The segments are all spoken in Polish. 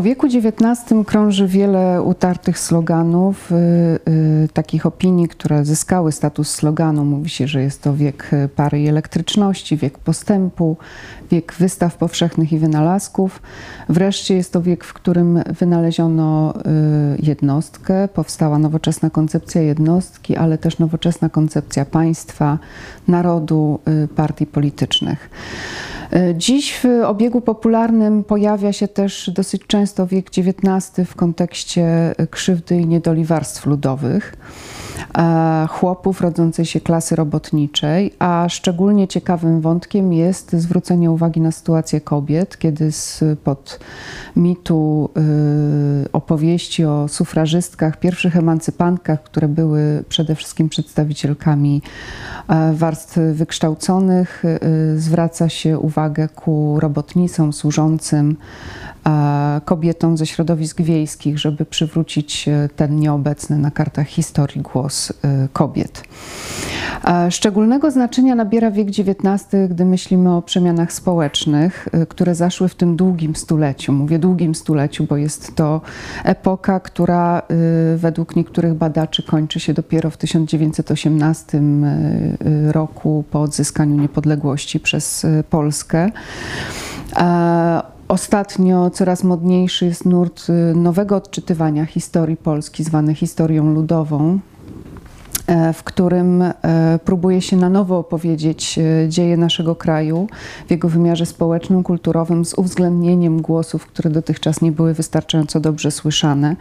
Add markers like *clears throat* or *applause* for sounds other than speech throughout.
O wieku XIX krąży wiele utartych sloganów, y, y, takich opinii, które zyskały status sloganu. Mówi się, że jest to wiek pary i elektryczności, wiek postępu, wiek wystaw powszechnych i wynalazków. Wreszcie jest to wiek, w którym wynaleziono y, jednostkę, powstała nowoczesna koncepcja jednostki, ale też nowoczesna koncepcja państwa, narodu, y, partii politycznych. Dziś w obiegu popularnym pojawia się też dosyć często wiek XIX w kontekście krzywdy i niedoli warstw ludowych, e, chłopów rodzącej się klasy robotniczej, a szczególnie ciekawym wątkiem jest zwrócenie uwagi na sytuację kobiet, kiedy pod mitu y, opowieści o sufrażystkach, pierwszych emancypantkach, które były przede wszystkim przedstawicielkami e, warstw wykształconych, zwraca się uwagę ku robotnicom służącym kobietom ze środowisk wiejskich, żeby przywrócić e, ten nieobecny na kartach historii głos kobiet. Szczególnego znaczenia nabiera wiek XIX, gdy myślimy o przemianach społecznych, które zaszły w tym długim stuleciu. Mówię długim stuleciu, bo jest to epoka, która według niektórych badaczy kończy się dopiero w 1918 roku po odzyskaniu niepodległości przez Polskę. Ostatnio coraz modniejszy jest nurt nowego odczytywania historii Polski, zwany historią ludową. E, w którym e, próbuje się na nowo opowiedzieć e, dzieje naszego kraju w jego wymiarze społecznym, kulturowym, z uwzględnieniem głosów, które dotychczas nie były wystarczająco dobrze słyszane.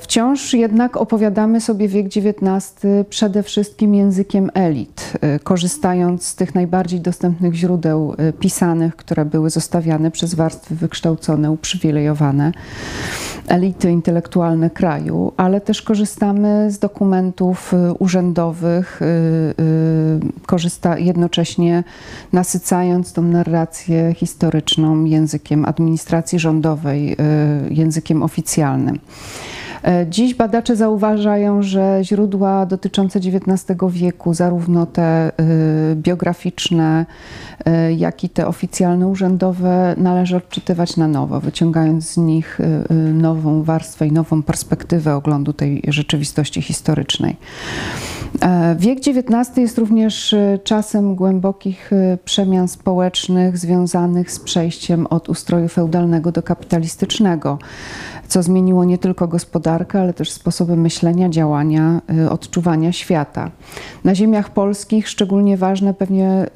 Wciąż jednak opowiadamy sobie wiek XIX przede wszystkim językiem elit, korzystając z tych najbardziej dostępnych źródeł pisanych, które były zostawiane przez warstwy wykształcone, uprzywilejowane, elity intelektualne kraju, ale też korzystamy z dokumentów, Y, urzędowych, y, y, korzysta jednocześnie nasycając tą narrację historyczną językiem administracji rządowej, językiem oficjalnym. E, dziś badacze zauważają, że źródła dotyczące XIX wieku, zarówno te biograficzne, jak i te oficjalne, urzędowe, należy odczytywać na nowo, wyciągając z nich nową warstwę i nową perspektywę oglądu tej rzeczywistości historycznej. E, wiek XIX jest również czasem głębokich przemian społecznych związanych z przejściem od ustroju feudalnego do kapitalistycznego, co zmieniło nie tylko gospodarkę, ale też sposoby myślenia, działania, odczuwania świata. Na ziemiach polskich szczególnie ważne pewnie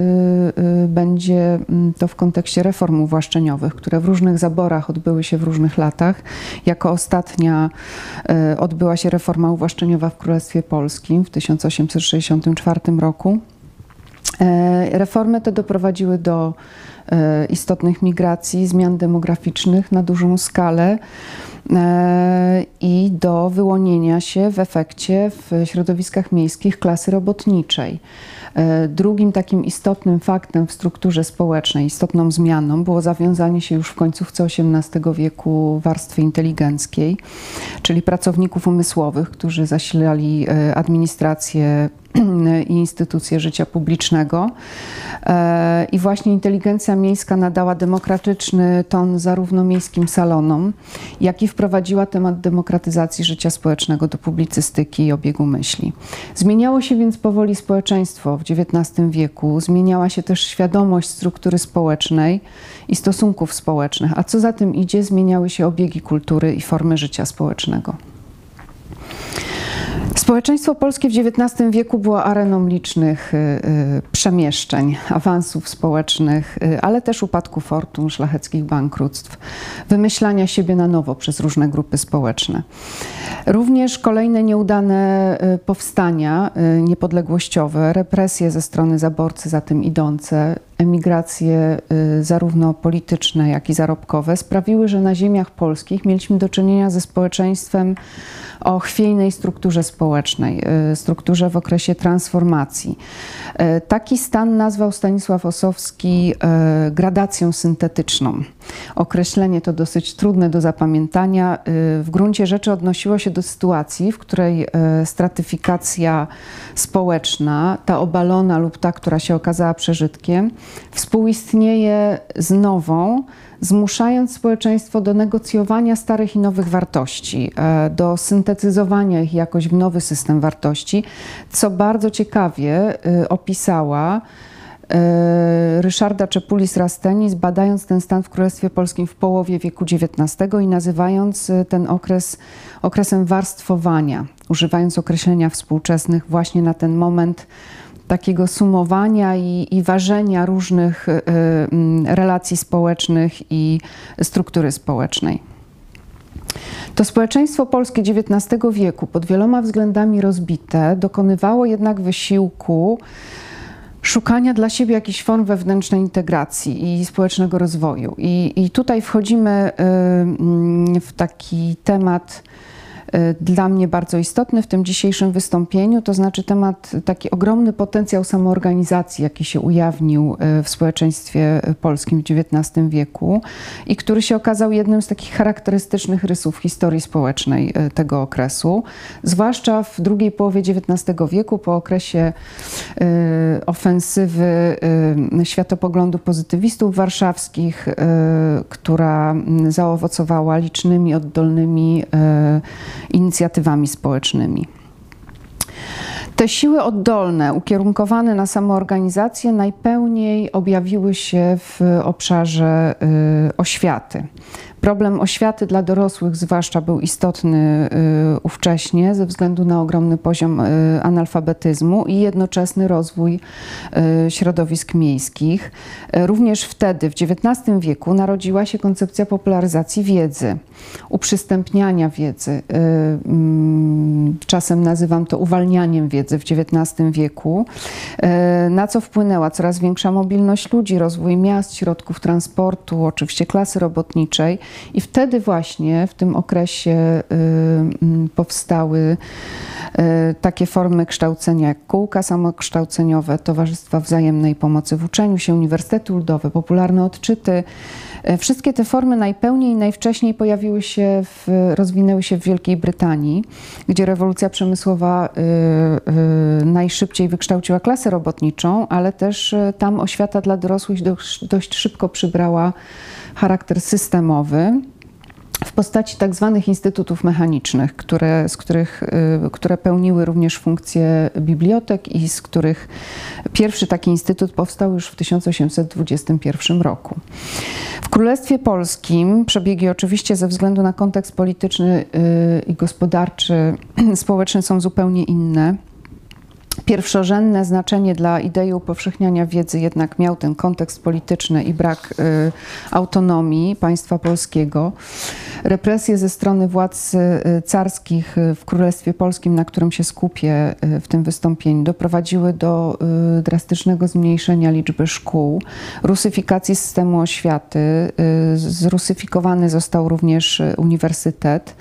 będzie mm, to w kontekście reform uwłaszczeniowych, które w różnych zaborach odbyły się w różnych latach. Jako ostatnia odbyła się reforma uwłaszczeniowa w Królestwie Polskim w 1800 1864 roku. E, reformy te doprowadziły do e, istotnych migracji, zmian demograficznych na dużą skalę e, i do wyłonienia się w efekcie w środowiskach miejskich klasy robotniczej. Drugim takim istotnym faktem w strukturze społecznej, istotną zmianą było zawiązanie się już w końcówce XVIII wieku warstwy inteligenckiej, czyli pracowników umysłowych, którzy zasilali administrację i *clears throat* instytucje życia publicznego. E, I właśnie inteligencja miejska nadała demokratyczny ton zarówno miejskim salonom, jak i wprowadziła temat demokratyzacji życia społecznego do publicystyki i obiegu myśli. Zmieniało się więc powoli społeczeństwo w XIX wieku, zmieniała się też świadomość struktury społecznej i stosunków społecznych, a co za tym idzie, zmieniały się obiegi kultury i formy życia społecznego. Społeczeństwo polskie w XIX wieku było areną licznych y, y, przemieszczeń, awansów społecznych, y, ale też upadku fortun, szlacheckich bankructw, wymyślania siebie na nowo przez różne grupy społeczne. Również kolejne nieudane powstania niepodległościowe, represje ze strony zaborcy za tym idące, emigracje zarówno polityczne, jak i zarobkowe sprawiły, że na ziemiach polskich mieliśmy do czynienia ze społeczeństwem o chwiejnej strukturze społecznej, y, strukturze w okresie transformacji. Y, taki stan nazwał Stanisław Osowski y, gradacją syntetyczną. Określenie to dosyć trudne do zapamiętania. W gruncie rzeczy odnosiło się do sytuacji, w której stratyfikacja społeczna, ta obalona lub ta, która się okazała przeżytkiem, współistnieje z nową, zmuszając społeczeństwo do negocjowania starych i nowych wartości, e, do syntetyzowania ich jakoś w nowy system wartości, co bardzo ciekawie e, opisała e, Ryszarda Czepulis-Rastenis, badając ten stan w Królestwie Polskim w połowie wieku XIX i nazywając ten okres okresem warstwowania, używając określenia współczesnych właśnie na ten moment takiego sumowania i, i ważenia różnych y, y, relacji społecznych i struktury społecznej. To społeczeństwo polskie XIX wieku, pod wieloma względami rozbite, dokonywało jednak wysiłku szukania dla siebie jakichś form wewnętrznej integracji i społecznego rozwoju. I, i tutaj wchodzimy y, w taki temat dla mnie bardzo istotny w tym dzisiejszym wystąpieniu, to znaczy temat, taki ogromny potencjał samoorganizacji, jaki się ujawnił y, w społeczeństwie polskim w XIX wieku i który się okazał jednym z takich charakterystycznych rysów historii społecznej y, tego okresu, zwłaszcza w drugiej połowie XIX wieku, po okresie ofensywy światopoglądu pozytywistów warszawskich, która zaowocowała licznymi, oddolnymi inicjatywami społecznymi. Te siły oddolne, ukierunkowane na samoorganizację, najpełniej objawiły się w obszarze y, oświaty. Problem oświaty dla dorosłych zwłaszcza był istotny y, ówcześnie ze względu na ogromny poziom y, analfabetyzmu i jednoczesny rozwój y, środowisk miejskich. Również wtedy, w XIX wieku, narodziła się koncepcja popularyzacji wiedzy, uprzystępniania wiedzy. Mm, czasem nazywam to uwalnianiem wiedzy w XIX wieku, na co wpłynęła coraz większa mobilność ludzi, rozwój miast, środków transportu, oczywiście klasy robotniczej i wtedy właśnie w tym okresie y, mm, powstały y, takie formy kształcenia jak kółka samokształceniowe, towarzystwa wzajemnej pomocy w uczeniu się, uniwersytety ludowe, popularne odczyty. Y, wszystkie te formy najpełniej i najwcześniej pojawiły się, w, rozwinęły się w Wielkiej Brytanii, gdzie rewolucja przemysłowa najszybciej wykształciła klasę robotniczą, ale też tam oświata dla dorosłych dość, dość szybko przybrała charakter systemowy w postaci tak zwanych instytutów mechanicznych, które, z których, y, które pełniły również funkcję bibliotek i z których pierwszy taki instytut powstał już w 1821 roku. W Królestwie Polskim przebiegi oczywiście ze względu na kontekst polityczny y, i gospodarczy, *clears throat* społeczny są zupełnie inne. Pierwszorzędne znaczenie dla idei upowszechniania wiedzy jednak miał ten kontekst polityczny i brak y, autonomii państwa polskiego. Represje ze strony władz y, carskich w Królestwie Polskim, na którym się skupię y, w tym wystąpieniu, doprowadziły do drastycznego zmniejszenia liczby szkół, rusyfikacji systemu oświaty. Zrusyfikowany został również uniwersytet.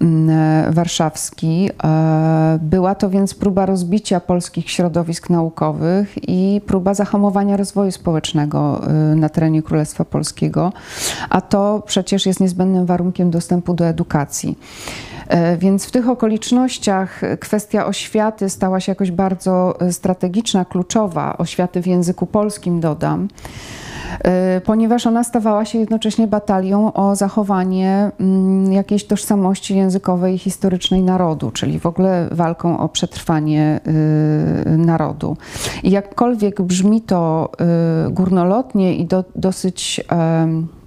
Mm, warszawski. E, była to więc próba rozbicia polskich środowisk naukowych i próba zahamowania rozwoju społecznego e, na terenie Królestwa Polskiego, a to przecież jest niezbędnym warunkiem dostępu do edukacji. E, więc w tych okolicznościach kwestia oświaty stała się jakoś bardzo strategiczna, kluczowa, oświaty w języku polskim dodam. Y, ponieważ ona stawała się jednocześnie batalią o zachowanie mm, jakiejś tożsamości językowej i historycznej narodu, czyli w ogóle walką o przetrwanie y, narodu. I jakkolwiek brzmi to y, górnolotnie i do, dosyć E, e,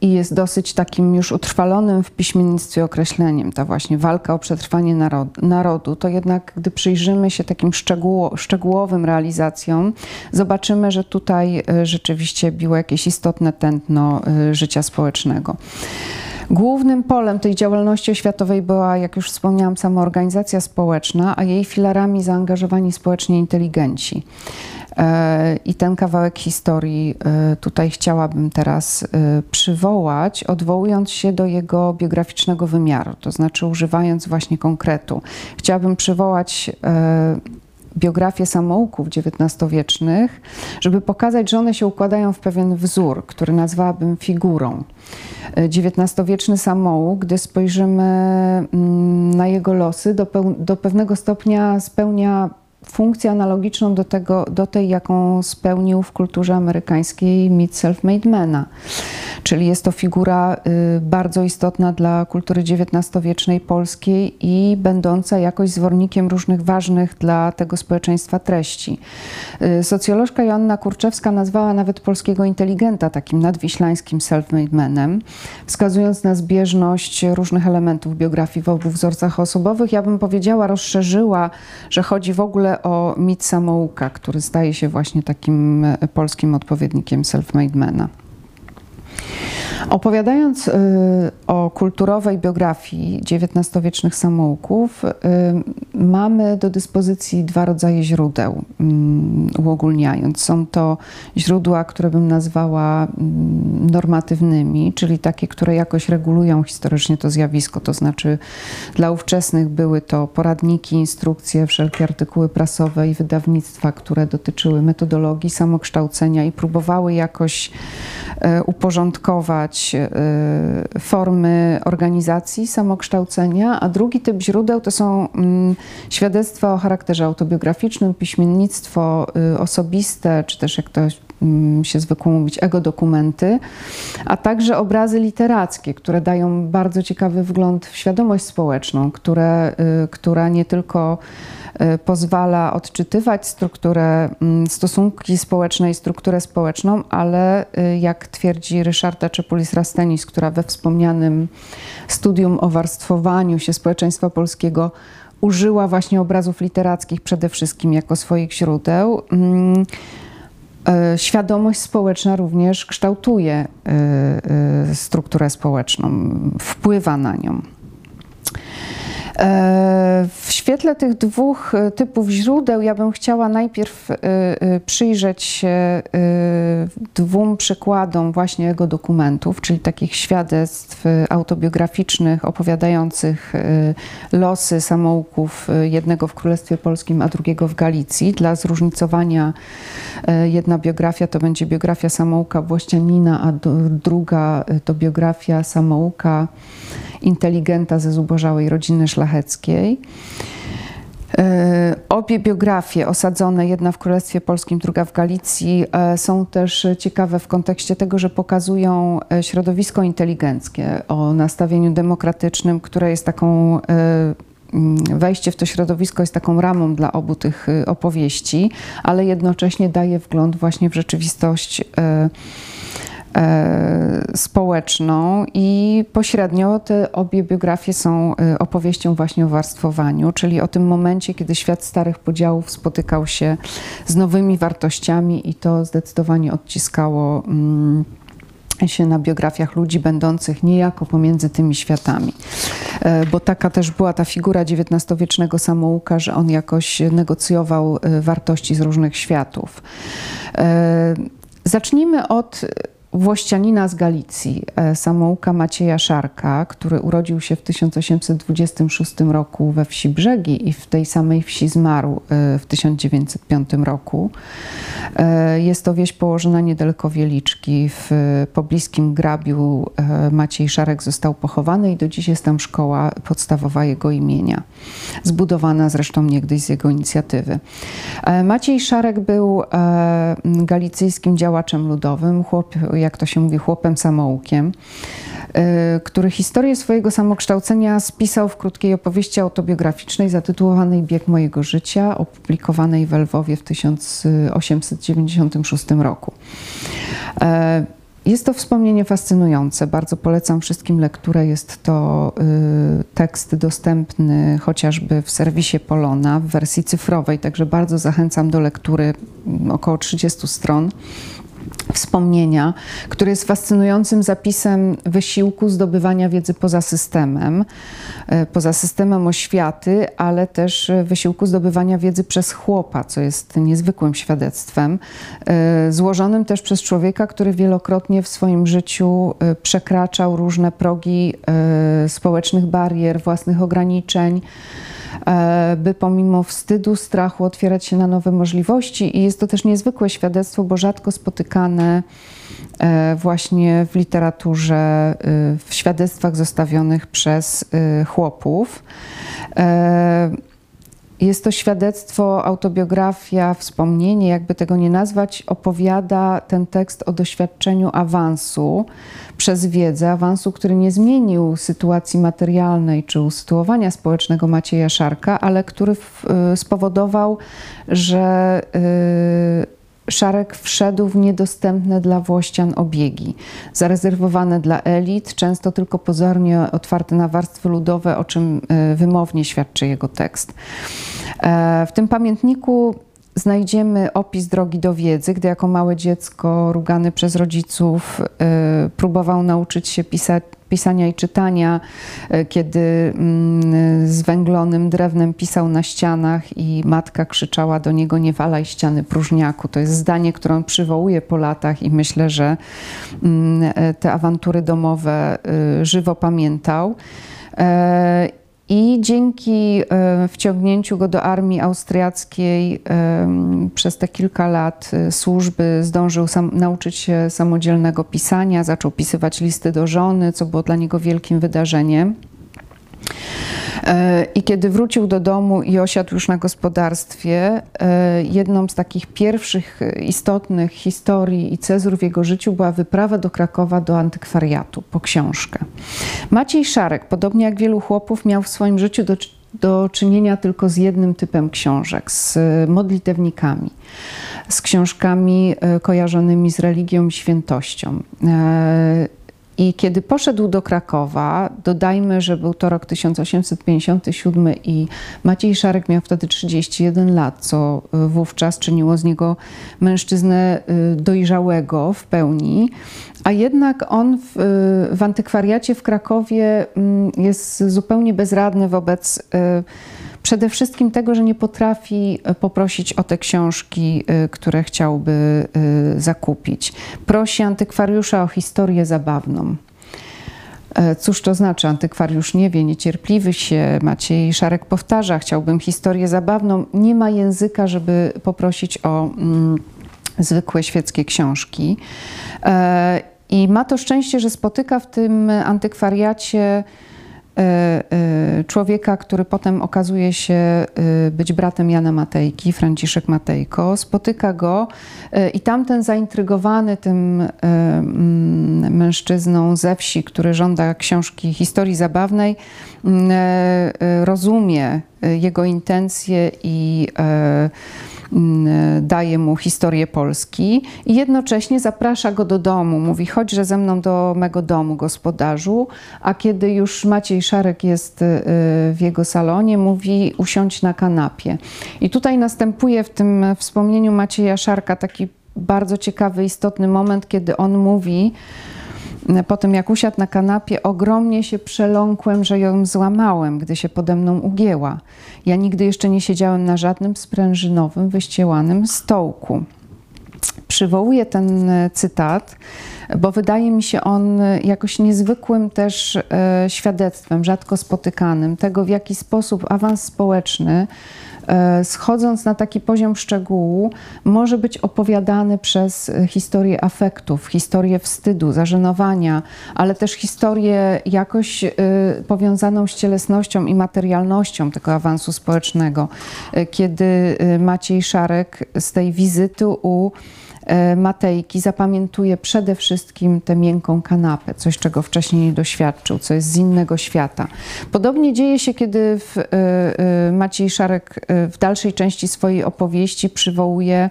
i jest dosyć takim już utrwalonym w piśmiennictwie określeniem, ta właśnie walka o przetrwanie narodu, to jednak gdy przyjrzymy się takim szczegóło, szczegółowym realizacjom, zobaczymy, że tutaj e, rzeczywiście biło jakieś istotne tętno życia społecznego. Głównym polem tej działalności oświatowej była, jak już wspomniałam, samoorganizacja społeczna, a jej filarami zaangażowani społecznie inteligenci. E, I ten kawałek historii e, tutaj chciałabym teraz e, przywołać, odwołując się do jego biograficznego wymiaru, to znaczy używając właśnie konkretu. Chciałabym przywołać biografię samouków XIX-wiecznych, żeby pokazać, że one się układają w pewien wzór, który nazwałabym figurą. XIX-wieczny samouk, gdy spojrzymy mm, na jego losy, do, do pewnego stopnia spełnia funkcję analogiczną do, tego, do tej, jaką spełnił w kulturze amerykańskiej mit self-made mana. Czyli jest to figura y, bardzo istotna dla kultury XIX-wiecznej polskiej i będąca jakoś zwornikiem różnych ważnych dla tego społeczeństwa treści. Y, socjolożka Joanna Kurczewska nazwała nawet polskiego inteligenta takim nadwiślańskim self-made manem, wskazując na zbieżność różnych elementów biografii w obu wzorcach osobowych. Ja bym powiedziała, rozszerzyła, że chodzi w ogóle o mit samouka, który staje się właśnie takim e, polskim odpowiednikiem self-made mana. Opowiadając y, o kulturowej biografii XIX-wiecznych samouków, y, mamy do dyspozycji dwa rodzaje źródeł, mm, uogólniając. Są to źródła, które bym nazwała mm, normatywnymi, czyli takie, które jakoś regulują historycznie to zjawisko, to znaczy dla ówczesnych były to poradniki, instrukcje, wszelkie artykuły prasowe i wydawnictwa, które dotyczyły metodologii samokształcenia i próbowały jakoś uporządkować Y, formy organizacji samokształcenia, a drugi typ źródeł to są mm, świadectwa o charakterze autobiograficznym, piśmiennictwo y, osobiste, czy też jak to się zwykło mówić, ego-dokumenty, a także obrazy literackie, które dają bardzo ciekawy wgląd w świadomość społeczną, które, y, która nie tylko Y, pozwala odczytywać strukturę, mm, stosunki społeczne i strukturę społeczną, ale y, jak twierdzi Ryszarda Czepulis-Rastenis, która we wspomnianym studium o warstwowaniu się społeczeństwa polskiego użyła właśnie obrazów literackich przede wszystkim jako swoich źródeł, mm, świadomość społeczna również kształtuje strukturę społeczną, wpływa na nią. E, w świetle tych dwóch e, typów źródeł ja bym chciała najpierw e, przyjrzeć się dwóm przykładom właśnie jego dokumentów, czyli takich świadectw autobiograficznych opowiadających losy samouków, jednego w Królestwie Polskim, a drugiego w Galicji. Dla zróżnicowania jedna biografia to będzie biografia samouka Włościanina, a druga to biografia samouka inteligenta ze zubożałej rodziny szlacheckiej. E, obie biografie osadzone, jedna w Królestwie Polskim, druga w Galicji, e, są też ciekawe w kontekście tego, że pokazują e, środowisko inteligenckie o nastawieniu demokratycznym, które jest taką wejście w to środowisko jest taką ramą dla obu tych opowieści, ale jednocześnie daje wgląd właśnie w rzeczywistość społeczną i pośrednio te obie biografie są e, opowieścią właśnie o warstwowaniu, czyli o tym momencie, kiedy świat starych podziałów spotykał się z nowymi wartościami i to zdecydowanie odciskało mm, się na biografiach ludzi będących niejako pomiędzy tymi światami. E, bo taka też była ta figura XIX-wiecznego samouka, że on jakoś negocjował wartości z różnych światów. Zacznijmy od włościanina z Galicji, e, samouka Macieja Szarka, który urodził się w 1826 roku we wsi Brzegi i w tej samej wsi zmarł e, w 1905 roku. E, jest to wieś położona niedaleko Wieliczki. W pobliskim grabiu Maciej Szarek został pochowany i do dziś jest tam szkoła podstawowa jego imienia, zbudowana zresztą niegdyś z jego inicjatywy. Maciej Szarek był galicyjskim działaczem ludowym, chłop jak to się mówi, chłopem samoukiem, y, który historię swojego samokształcenia spisał w krótkiej opowieści autobiograficznej zatytułowanej Bieg mojego życia, opublikowanej w Lwowie w 1896 roku. E, jest to wspomnienie fascynujące. Bardzo polecam wszystkim lekturę. Jest to y, tekst dostępny chociażby w serwisie Polona w wersji cyfrowej, także bardzo zachęcam do lektury około 30 stron wspomnienia, który jest fascynującym zapisem wysiłku zdobywania wiedzy poza systemem, e, poza systemem oświaty, ale też wysiłku zdobywania wiedzy przez chłopa, co jest niezwykłym świadectwem, e, złożonym też przez człowieka, który wielokrotnie w swoim życiu e, przekraczał różne progi społecznych barier, własnych ograniczeń. E, by pomimo wstydu, strachu otwierać się na nowe możliwości. I jest to też niezwykłe świadectwo, bo rzadko spotykane e, właśnie w literaturze, e, w świadectwach zostawionych przez chłopów. jest to świadectwo, autobiografia, wspomnienie, jakby tego nie nazwać, opowiada ten tekst o doświadczeniu awansu przez wiedzę, awansu, który nie zmienił sytuacji materialnej czy usytuowania społecznego Macieja Szarka, ale który spowodował, że Szarek wszedł w niedostępne dla Włościan obiegi, zarezerwowane dla elit, często tylko pozornie otwarte na warstwy ludowe, o czym e, wymownie świadczy jego tekst. E, w tym pamiętniku znajdziemy opis drogi do wiedzy, gdy jako małe dziecko, rugany przez rodziców, e, próbował nauczyć się pisać pisania i czytania, e, kiedy mm, z węglonym drewnem pisał na ścianach i matka krzyczała do niego nie walaj ściany próżniaku. To jest zdanie, które on przywołuje po latach i myślę, że mm, e, te awantury domowe e, żywo pamiętał. I dzięki e, wciągnięciu go do armii austriackiej e, przez te kilka lat e, służby zdążył sam, nauczyć się samodzielnego pisania, zaczął pisywać listy do żony, co było dla niego wielkim wydarzeniem. I kiedy wrócił do domu i osiadł już na gospodarstwie, e, jedną z takich pierwszych istotnych historii i cezur w jego życiu była wyprawa do Krakowa do antykwariatu po książkę. Maciej Szarek, podobnie jak wielu chłopów, miał w swoim życiu do, do czynienia tylko z jednym typem książek, z modlitewnikami, z książkami e, kojarzonymi z religią i świętością. I kiedy poszedł do Krakowa, dodajmy, że był to rok 1857 i Maciej Szarek miał wtedy 31 lat, co y, wówczas czyniło z niego mężczyznę y, dojrzałego w pełni, a jednak on w, y, w antykwariacie w Krakowie mm, jest zupełnie bezradny wobec przede wszystkim tego, że nie potrafi e, poprosić o te książki, e, które chciałby e, zakupić. Prosi antykwariusza o historię zabawną. Cóż to znaczy? Antykwariusz nie wie, niecierpliwy się. Maciej Szarek powtarza, chciałbym historię zabawną. Nie ma języka, żeby poprosić o mm, zwykłe świeckie książki. I ma to szczęście, że spotyka w tym antykwariacie E, e, człowieka, który potem okazuje się e, być bratem Jana Matejki, Franciszek Matejko, spotyka go i tamten zaintrygowany tym mm, mężczyzną ze wsi, który żąda książki historii zabawnej, mm, rozumie jego intencje i daje mu historię Polski i jednocześnie zaprasza go do domu. Mówi, chodźże ze mną do mego domu, gospodarzu. A kiedy już Maciej Szarek jest y, w jego salonie, mówi, usiądź na kanapie. I tutaj następuje w tym wspomnieniu Macieja Szarka taki bardzo ciekawy, istotny moment, kiedy on mówi, po tym jak usiadł na kanapie, ogromnie się przeląkłem, że ją złamałem, gdy się pode mną ugięła. Ja nigdy jeszcze nie siedziałem na żadnym sprężynowym, wyściełanym stołku. Przywołuję ten e, cytat, bo wydaje mi się on jakoś niezwykłym też e, świadectwem, rzadko spotykanym, tego w jaki sposób awans społeczny E, schodząc na taki poziom szczegółu, może być opowiadany przez e, historię afektów, historię wstydu, zażenowania, ale też historię jakoś e, powiązaną z cielesnością i materialnością tego awansu społecznego. Kiedy Maciej Szarek z tej wizyty u E, Matejki zapamiętuje przede wszystkim tę miękką kanapę, coś czego wcześniej nie doświadczył, co jest z innego świata. Podobnie dzieje się, kiedy w, e, e, Maciej Szarek w dalszej części swojej opowieści przywołuje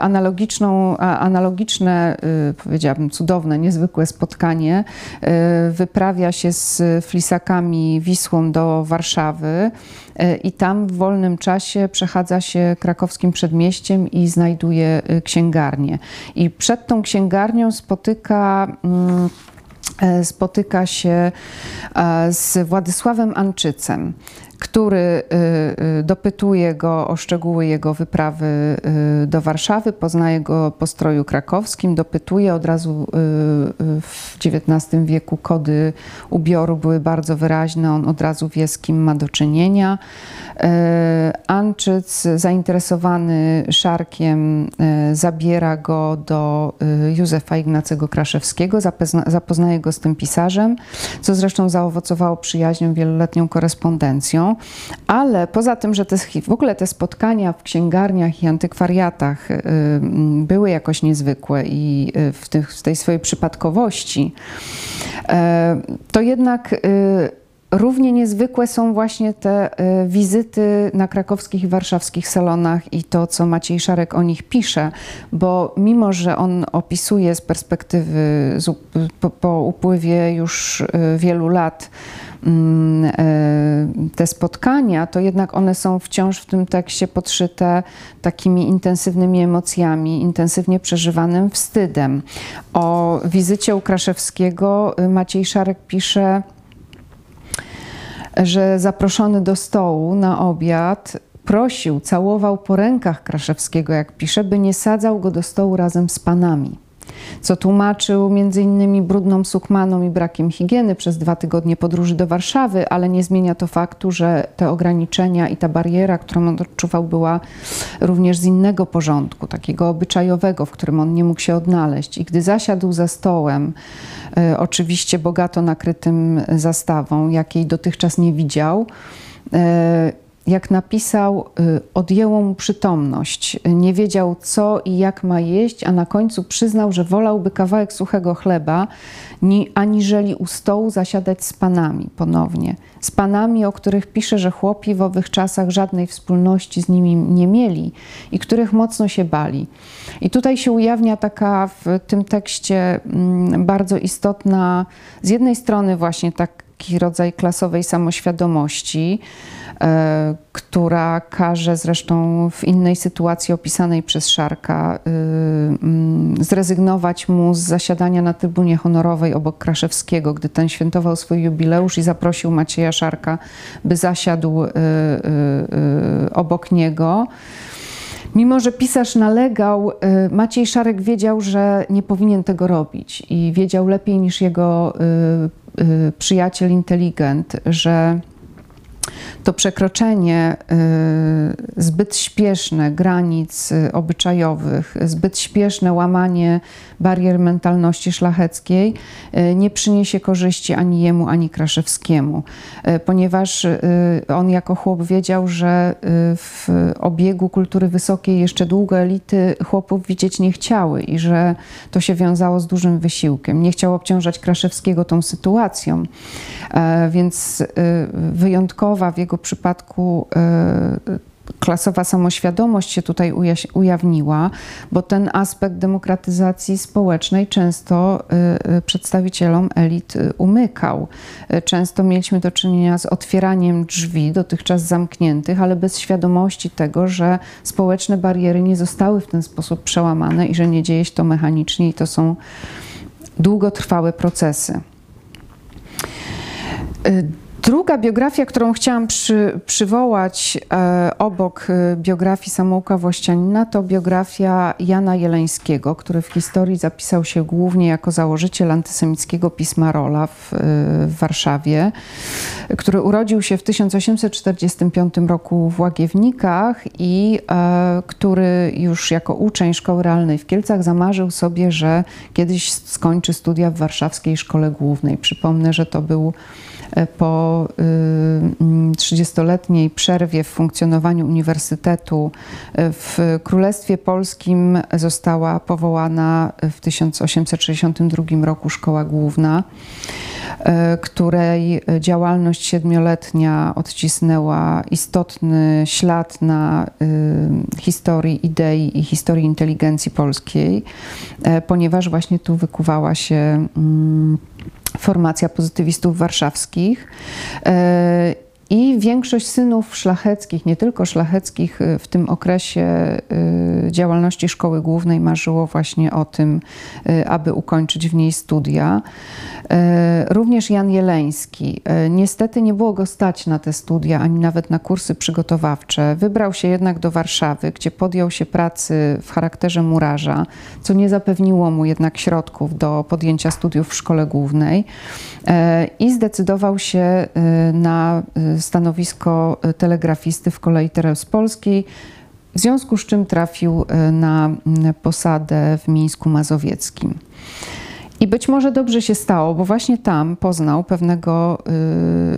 analogiczną, analogiczne, powiedziałabym cudowne, niezwykłe spotkanie. Wyprawia się z flisakami Wisłą do Warszawy i tam w wolnym czasie przechadza się krakowskim przedmieściem i znajduje księgarnię. I przed tą księgarnią spotyka mm, spotyka się z Władysławem Anczycem który y, y, dopytuje go o szczegóły jego wyprawy y, do Warszawy, poznaje go po stroju krakowskim, dopytuje od razu w XIX wieku kody ubioru były bardzo wyraźne, on od razu wie z kim ma do czynienia. Anczyc zainteresowany Szarkiem zabiera go do Józefa Ignacego Kraszewskiego, zapoznaje go z tym pisarzem, co zresztą zaowocowało przyjaźnią, wieloletnią korespondencją. Ale poza tym, że te, w ogóle te spotkania w księgarniach i antykwariatach y, były jakoś niezwykłe i y, w, tych, w tej swojej przypadkowości, to jednak Równie niezwykłe są właśnie te wizyty na krakowskich i warszawskich salonach i to, co Maciej Szarek o nich pisze, bo mimo, że on opisuje z perspektywy po, upływie już wielu lat Mm, te spotkania, to jednak one są wciąż w tym tekście podszyte takimi intensywnymi emocjami, intensywnie przeżywanym wstydem. O wizycie u Kraszewskiego y, Maciej Szarek pisze, że zaproszony do stołu na obiad prosił, całował po rękach Kraszewskiego, jak pisze, by nie sadzał go do stołu razem z panami co tłumaczył innymi brudną sukmaną i brakiem higieny przez dwa tygodnie podróży do Warszawy, ale nie zmienia to faktu, że te ograniczenia i ta bariera, którą on odczuwał, była również z innego porządku, takiego obyczajowego, w którym on nie mógł się odnaleźć. I gdy zasiadł za stołem, e, oczywiście bogato nakrytym zastawą, jakiej dotychczas nie widział, e, jak napisał, y, odjęło mu przytomność. Nie wiedział, co i jak ma jeść, a na końcu przyznał, że wolałby kawałek suchego chleba, aniżeli u stołu zasiadać z panami ponownie. Z panami, o których pisze, że chłopi w owych czasach żadnej wspólności z nimi nie mieli i których mocno się bali. I tutaj się ujawnia taka w tym tekście mm, bardzo istotna, z jednej strony właśnie taki rodzaj klasowej samoświadomości, która każe zresztą w innej sytuacji opisanej przez Szarka y, mm, zrezygnować mu z zasiadania na trybunie honorowej obok Kraszewskiego, gdy ten świętował swój jubileusz i zaprosił Macieja Szarka, by zasiadł y, y, obok niego. Mimo, że pisarz nalegał, Maciej Szarek wiedział, że nie powinien tego robić i wiedział lepiej niż jego przyjaciel inteligent, że to przekroczenie y, zbyt śpieszne granic y, obyczajowych, zbyt śpieszne łamanie barier mentalności szlacheckiej y, nie przyniesie korzyści ani jemu, ani Kraszewskiemu, ponieważ on jako chłop wiedział, że w obiegu kultury wysokiej jeszcze długo elity chłopów widzieć nie chciały i że to się wiązało z dużym wysiłkiem. Nie chciał obciążać Kraszewskiego tą sytuacją, więc wyjątkowa w jego przypadku e, klasowa samoświadomość się tutaj ujawniła, bo ten aspekt demokratyzacji społecznej często e, e, przedstawicielom elit umykał. Często mieliśmy do czynienia z otwieraniem drzwi, dotychczas zamkniętych, ale bez świadomości tego, że społeczne bariery nie zostały w ten sposób przełamane i że nie dzieje się to mechanicznie i to są długotrwałe procesy. Druga biografia, którą chciałam przy, przywołać e, obok e, biografii Samołka Włościanina, to biografia Jana Jeleńskiego, który w historii zapisał się głównie jako założyciel antysemickiego pisma Rola w, e, w Warszawie, który urodził się w 1845 roku w Łagiewnikach i e, który już jako uczeń szkoły realnej w Kielcach zamarzył sobie, że kiedyś skończy studia w warszawskiej szkole głównej. Przypomnę, że to był po 30-letniej y, przerwie w funkcjonowaniu uniwersytetu y, w Królestwie Polskim została powołana w 1862 roku Szkoła Główna, y, której działalność siedmioletnia odcisnęła istotny ślad na historii idei i historii inteligencji polskiej, ponieważ właśnie tu wykuwała się mm, formacja pozytywistów warszawskich. I większość synów szlacheckich, nie tylko szlacheckich, e, w tym okresie e, działalności szkoły głównej marzyło właśnie o tym, aby ukończyć w niej studia. Również Jan Jeleński. Niestety nie było go stać na te studia, ani nawet na kursy przygotowawcze. Wybrał się jednak do Warszawy, gdzie podjął się pracy w charakterze murarza, co nie zapewniło mu jednak środków do podjęcia studiów w szkole głównej i zdecydował się na stanowisko telegrafisty w kolei Teraz Polskiej, w związku z czym trafił na posadę w Mińsku Mazowieckim. I być może dobrze się stało, bo właśnie tam poznał pewnego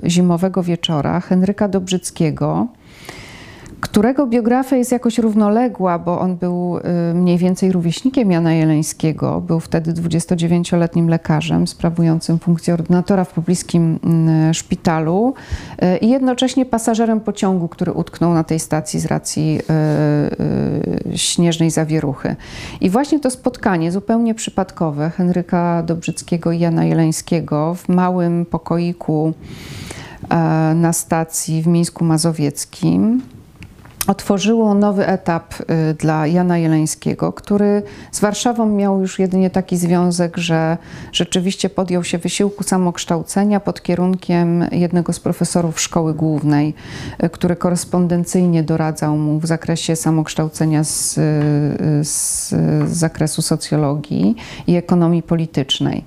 y, zimowego wieczora Henryka Dobrzyckiego, którego biografia jest jakoś równoległa, bo on był y, mniej więcej rówieśnikiem Jana Jeleńskiego. Był wtedy 29-letnim lekarzem sprawującym funkcję ordynatora w pobliskim mm, szpitalu y, i jednocześnie pasażerem pociągu, który utknął na tej stacji z racji y, śnieżnej zawieruchy. I właśnie to spotkanie zupełnie przypadkowe Henryka Dobrzyckiego i Jana Jeleńskiego w małym pokoiku na stacji w Mińsku Mazowieckim otworzyło nowy etap y, dla Jana Jeleńskiego, który z Warszawą miał już jedynie taki związek, że rzeczywiście podjął się wysiłku samokształcenia pod kierunkiem jednego z profesorów szkoły głównej, y, który korespondencyjnie doradzał mu w zakresie samokształcenia z, y, z, z zakresu socjologii i ekonomii politycznej.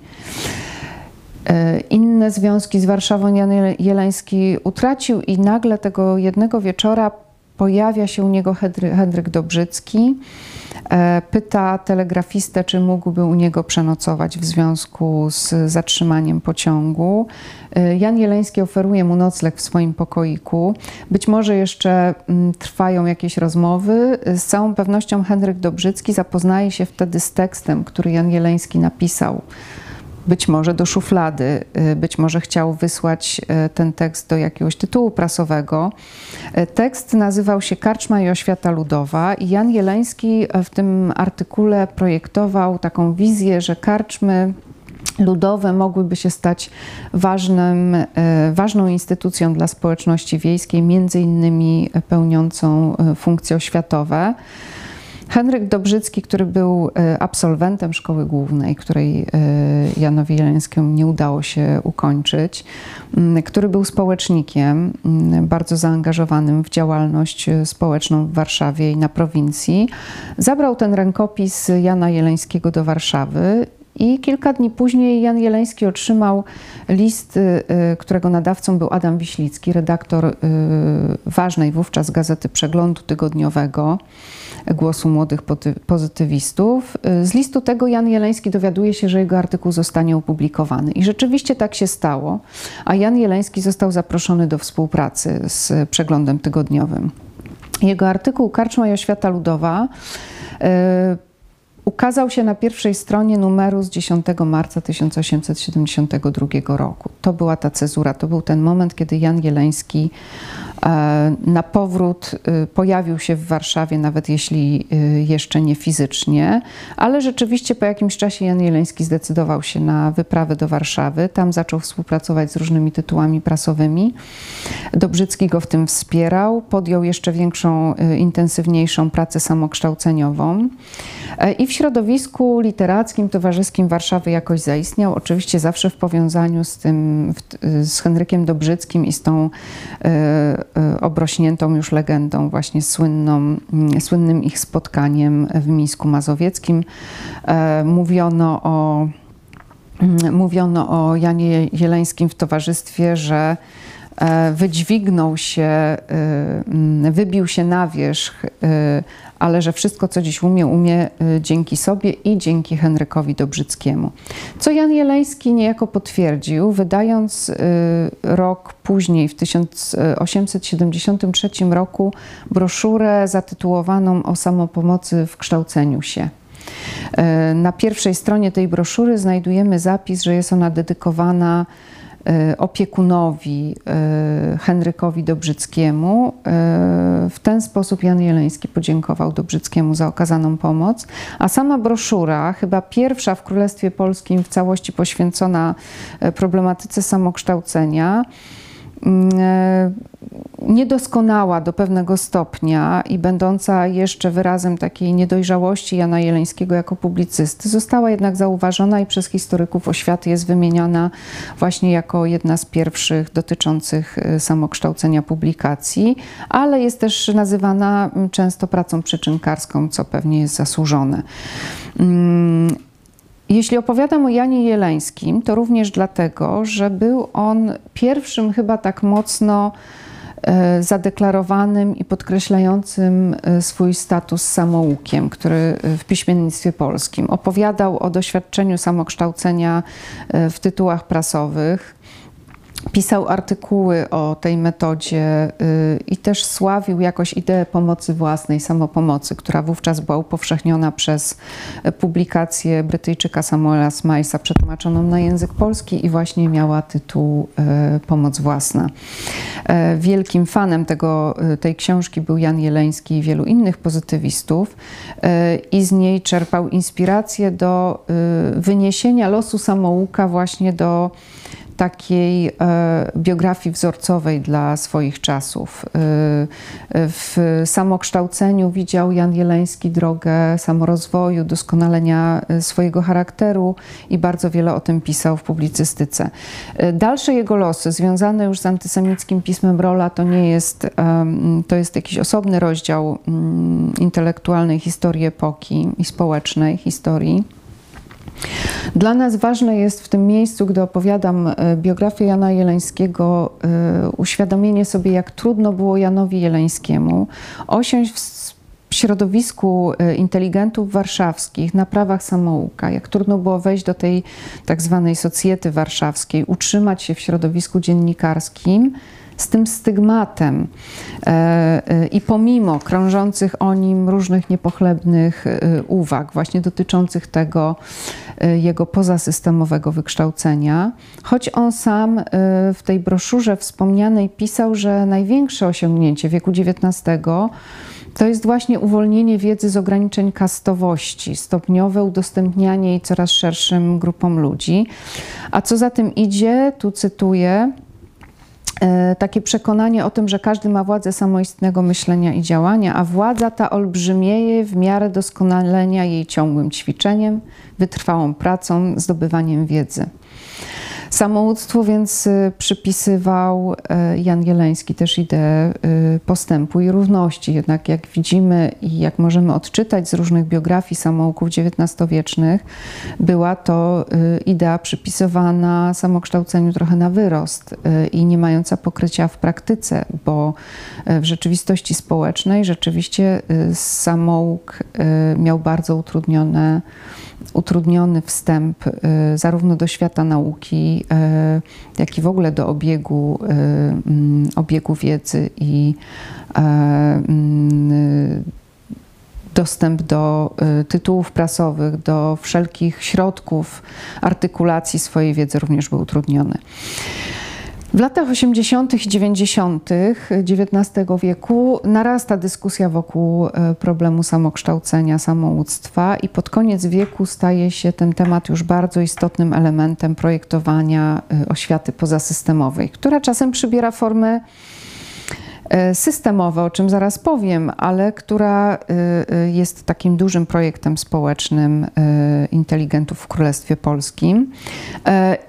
Inne związki z Warszawą Jan Jeleński utracił i nagle tego jednego wieczora Pojawia się u niego Henryk Dobrzycki. E, pyta telegrafistę, czy mógłby u niego przenocować w związku z zatrzymaniem pociągu. E, Jan Jeleński oferuje mu nocleg w swoim pokoiku. Być może jeszcze mm, trwają jakieś rozmowy. Z całą pewnością Henryk Dobrzycki zapoznaje się wtedy z tekstem, który Jan Jeleński napisał być może do szuflady, y, być może chciał wysłać y, ten tekst do jakiegoś tytułu prasowego. Y, tekst nazywał się Karczma i oświata ludowa i Jan Jeleński w tym artykule projektował taką wizję, że karczmy ludowe mogłyby się stać ważnym, ważną instytucją dla społeczności wiejskiej, między innymi pełniącą funkcje oświatowe. Henryk Dobrzycki, który był e, absolwentem szkoły głównej, której e, Janowi Jeleńskiemu nie udało się ukończyć, który był społecznikiem, bardzo zaangażowanym w działalność e, społeczną w Warszawie i na prowincji, zabrał ten rękopis Jana Jeleńskiego do Warszawy i kilka dni później Jan Jeleński otrzymał list, którego nadawcą był Adam Wiślicki, redaktor ważnej wówczas gazety Przeglądu Tygodniowego głosu młodych pozytywistów. Z listu tego Jan Jeleński dowiaduje się, że jego artykuł zostanie opublikowany. I rzeczywiście tak się stało, a Jan Jeleński został zaproszony do współpracy z przeglądem tygodniowym. Jego artykuł Karczma i oświata ludowa ukazał się na pierwszej stronie numeru z 10 marca 1872 roku. To była ta cezura, to był ten moment, kiedy Jan Jeleński E, na powrót y, pojawił się w Warszawie, nawet jeśli y, jeszcze nie fizycznie, ale rzeczywiście po jakimś czasie Jan Jeleński zdecydował się na wyprawę do Warszawy. Tam zaczął współpracować z różnymi tytułami prasowymi. Dobrzycki go w tym wspierał, podjął jeszcze większą, intensywniejszą pracę samokształceniową e, i w środowisku literackim, towarzyskim Warszawy jakoś zaistniał. Oczywiście zawsze w powiązaniu z tym, z Henrykiem Dobrzyckim i z tą Y, obrośniętą już legendą, właśnie słynną, mm, słynnym ich spotkaniem w Mińsku Mazowieckim. E, mówiono o, mm, mówiono o Janie Jeleńskim w towarzystwie, że e, wydźwignął się, mm, wybił się na wierzch y, ale że wszystko, co dziś umie, umie dzięki sobie i dzięki Henrykowi Dobrzyckiemu. Co Jan Jeleński niejako potwierdził, wydając rok później, w 1873 roku, broszurę zatytułowaną o samopomocy w kształceniu się. Na pierwszej stronie tej broszury znajdujemy zapis, że jest ona dedykowana E, opiekunowi e, Henrykowi Dobrzyckiemu. E, w ten sposób Jan Jeleński podziękował Dobrzyckiemu za okazaną pomoc, a sama broszura, chyba pierwsza w Królestwie Polskim w całości poświęcona problematyce samokształcenia, niedoskonała do pewnego stopnia i będąca jeszcze wyrazem takiej niedojrzałości Jana Jeleńskiego jako publicysty, została jednak zauważona i przez historyków oświaty jest wymieniana właśnie jako jedna z pierwszych dotyczących y, samokształcenia publikacji, ale jest też nazywana mm, często pracą przyczynkarską, co pewnie jest zasłużone. Jeśli opowiadam o Janie Jeleńskim, to również dlatego, że był on pierwszym chyba tak mocno zadeklarowanym i podkreślającym swój status samoukiem, który w piśmiennictwie polskim opowiadał o doświadczeniu samokształcenia w tytułach prasowych pisał artykuły o tej metodzie y, i też sławił jakoś ideę pomocy własnej, samopomocy, która wówczas była upowszechniona przez publikację Brytyjczyka Samuela Smajsa, przetłumaczoną na język polski i właśnie miała tytuł y, Pomoc własna. E, wielkim fanem tego, y, tej książki był Jan Jeleński i wielu innych pozytywistów i z niej czerpał inspirację do wyniesienia losu samouka właśnie do takiej e, biografii wzorcowej dla swoich czasów. E, w samokształceniu widział Jan Jeleński drogę samorozwoju, doskonalenia e, swojego charakteru i bardzo wiele o tym pisał w publicystyce. Dalsze jego losy związane już z antysemickim pismem Rola to nie jest, to jest jakiś osobny rozdział mm, intelektualnej historii epoki i społecznej historii. Dla nas ważne jest w tym miejscu, gdy opowiadam e, biografię Jana Jeleńskiego, e, uświadomienie sobie, jak trudno było Janowi Jeleńskiemu osiąść w środowisku e, inteligentów warszawskich na prawach samouka, jak trudno było wejść do tej tak zwanej socjety warszawskiej, utrzymać się w środowisku dziennikarskim z tym stygmatem e, e, i pomimo krążących o nim różnych niepochlebnych e, uwag, właśnie dotyczących tego jego pozasystemowego wykształcenia, choć on sam w tej broszurze wspomnianej pisał, że największe osiągnięcie wieku XIX to jest właśnie uwolnienie wiedzy z ograniczeń kastowości, stopniowe udostępnianie jej coraz szerszym grupom ludzi. A co za tym idzie, tu cytuję, takie przekonanie o tym, że każdy ma władzę samoistnego myślenia i działania, a władza ta olbrzymieje w miarę doskonalenia jej ciągłym ćwiczeniem, wytrwałą pracą, zdobywaniem wiedzy. Samouctwu więc y, przypisywał y, Jan Jeleński też ideę y, postępu i równości. Jednak jak widzimy i jak możemy odczytać z różnych biografii samouków XIX-wiecznych, była to idea przypisywana samokształceniu trochę na wyrost i nie mająca pokrycia w praktyce, bo w rzeczywistości społecznej rzeczywiście samouk miał bardzo utrudnione utrudniony wstęp y, zarówno do świata nauki, y, jak i w ogóle do obiegu, y, mm, obiegu wiedzy i mm, dostęp do tytułów prasowych, do wszelkich środków artykulacji swojej wiedzy również był utrudniony. W latach 80. i 90. XIX wieku narasta dyskusja wokół e, problemu samokształcenia, samouctwa i pod koniec wieku staje się ten temat już bardzo istotnym elementem projektowania e, oświaty pozasystemowej, która czasem przybiera formy E, systemowe, o czym zaraz powiem, ale która e, e, jest takim dużym projektem społecznym inteligentów w Królestwie Polskim.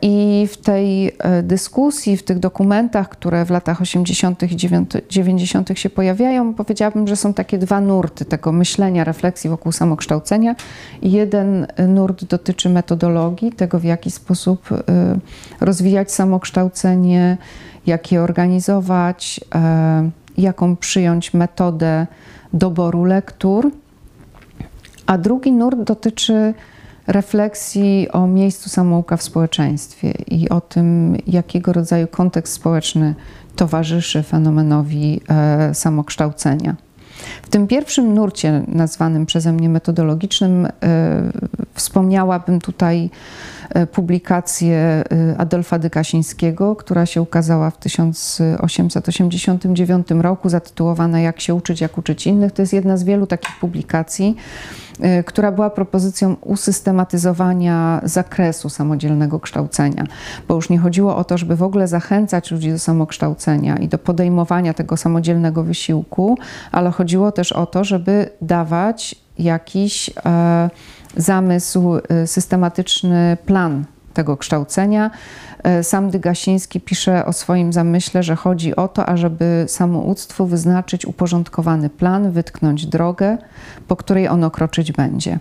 I w tej dyskusji, w tych dokumentach, które w latach 80. i 90. się pojawiają, powiedziałabym, że są takie dwa nurty tego myślenia, refleksji wokół samokształcenia. Jeden nurt dotyczy metodologii, tego w jaki sposób rozwijać samokształcenie, jak je organizować, e, jaką przyjąć metodę doboru lektur. A drugi nurt dotyczy refleksji o miejscu samouka w społeczeństwie i o tym, jakiego rodzaju kontekst społeczny towarzyszy fenomenowi e, samokształcenia. W tym pierwszym nurcie, nazwanym przeze mnie metodologicznym, e, wspomniałabym tutaj publikację e, Adolfa Dykasińskiego, która się ukazała w 1889 roku, zatytułowana Jak się uczyć, jak uczyć innych. To jest jedna z wielu takich publikacji, e, która była propozycją usystematyzowania zakresu samodzielnego kształcenia, bo już nie chodziło o to, żeby w ogóle zachęcać ludzi do samokształcenia i do podejmowania tego samodzielnego wysiłku, ale chodziło też o to, żeby dawać jakiś e, zamysł, y, systematyczny plan tego kształcenia. Y, sam Dygasiński pisze o swoim zamyśle, że chodzi o to, ażeby samouctwu wyznaczyć uporządkowany plan, wytknąć drogę, po której ono kroczyć będzie.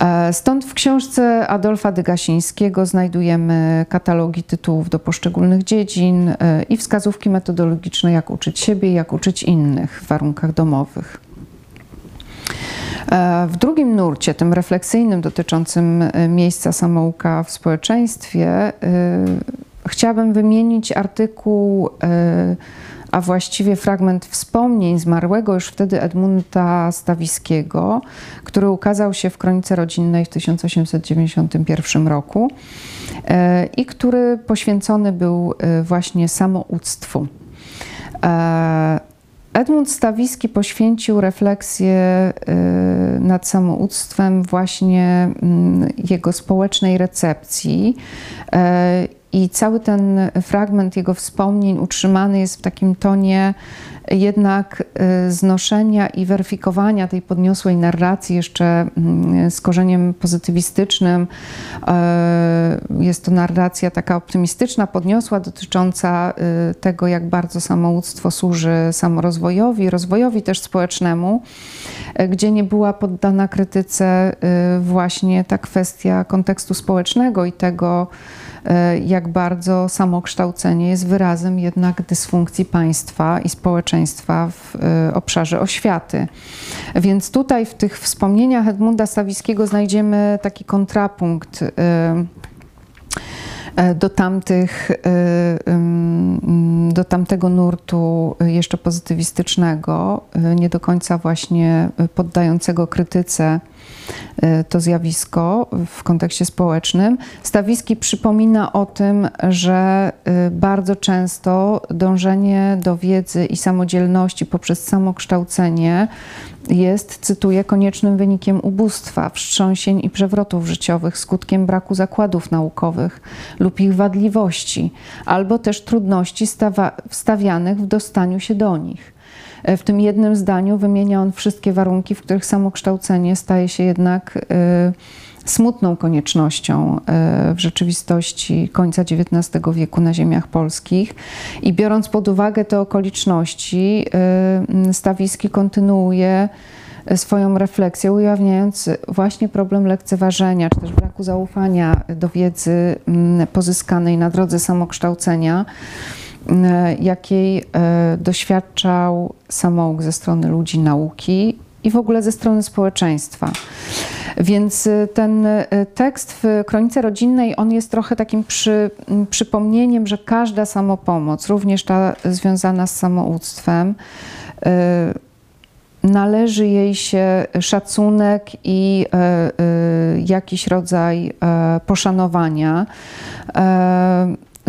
E, stąd w książce Adolfa Dygasińskiego znajdujemy katalogi tytułów do poszczególnych dziedzin e, i wskazówki metodologiczne, jak uczyć siebie, jak uczyć innych w warunkach domowych. E, w drugim nurcie, tym refleksyjnym, dotyczącym miejsca samouka w społeczeństwie, chciałabym wymienić artykuł a właściwie fragment wspomnień zmarłego już wtedy Edmunda Stawiskiego, który ukazał się w Kronice Rodzinnej w 1891 roku e, i który poświęcony był e, właśnie samouctwu. Edmund Stawiski poświęcił refleksję nad samouctwem właśnie mm, jego społecznej recepcji i cały ten fragment jego wspomnień utrzymany jest w takim tonie jednak y, znoszenia i weryfikowania tej podniosłej narracji jeszcze mm, z korzeniem pozytywistycznym. Y, jest to narracja taka optymistyczna, podniosła, dotycząca y, tego, jak bardzo samouctwo służy samorozwojowi, rozwojowi też społecznemu, gdzie nie była poddana krytyce właśnie ta kwestia kontekstu społecznego i tego, jak bardzo samokształcenie jest wyrazem jednak dysfunkcji państwa i społeczeństwa w e, obszarze oświaty. Więc tutaj w tych wspomnieniach Edmunda Stawiskiego znajdziemy taki kontrapunkt e, do tamtych, do tamtego nurtu jeszcze pozytywistycznego, nie do końca właśnie poddającego krytyce to zjawisko w kontekście społecznym. Stawiski przypomina o tym, że y, bardzo często dążenie do wiedzy i samodzielności poprzez samokształcenie jest, cytuję, koniecznym wynikiem ubóstwa, wstrząsień i przewrotów życiowych, skutkiem braku zakładów naukowych lub ich wadliwości, albo też trudności stawianych w dostaniu się do nich. E, w tym jednym zdaniu wymienia on wszystkie warunki, w których samokształcenie staje się jednak e, smutną koniecznością e, w rzeczywistości końca XIX wieku na ziemiach polskich. I biorąc pod uwagę te okoliczności, Stawiski kontynuuje swoją refleksję, ujawniając właśnie problem lekceważenia, czy też braku zaufania do wiedzy pozyskanej na drodze samokształcenia. E, jakiej e, doświadczał samouk ze strony ludzi nauki i w ogóle ze strony społeczeństwa. Więc e, ten tekst w Kronice Rodzinnej, on jest trochę takim przy, przypomnieniem, że każda samopomoc, również ta związana z samouctwem, należy jej się szacunek i jakiś rodzaj poszanowania.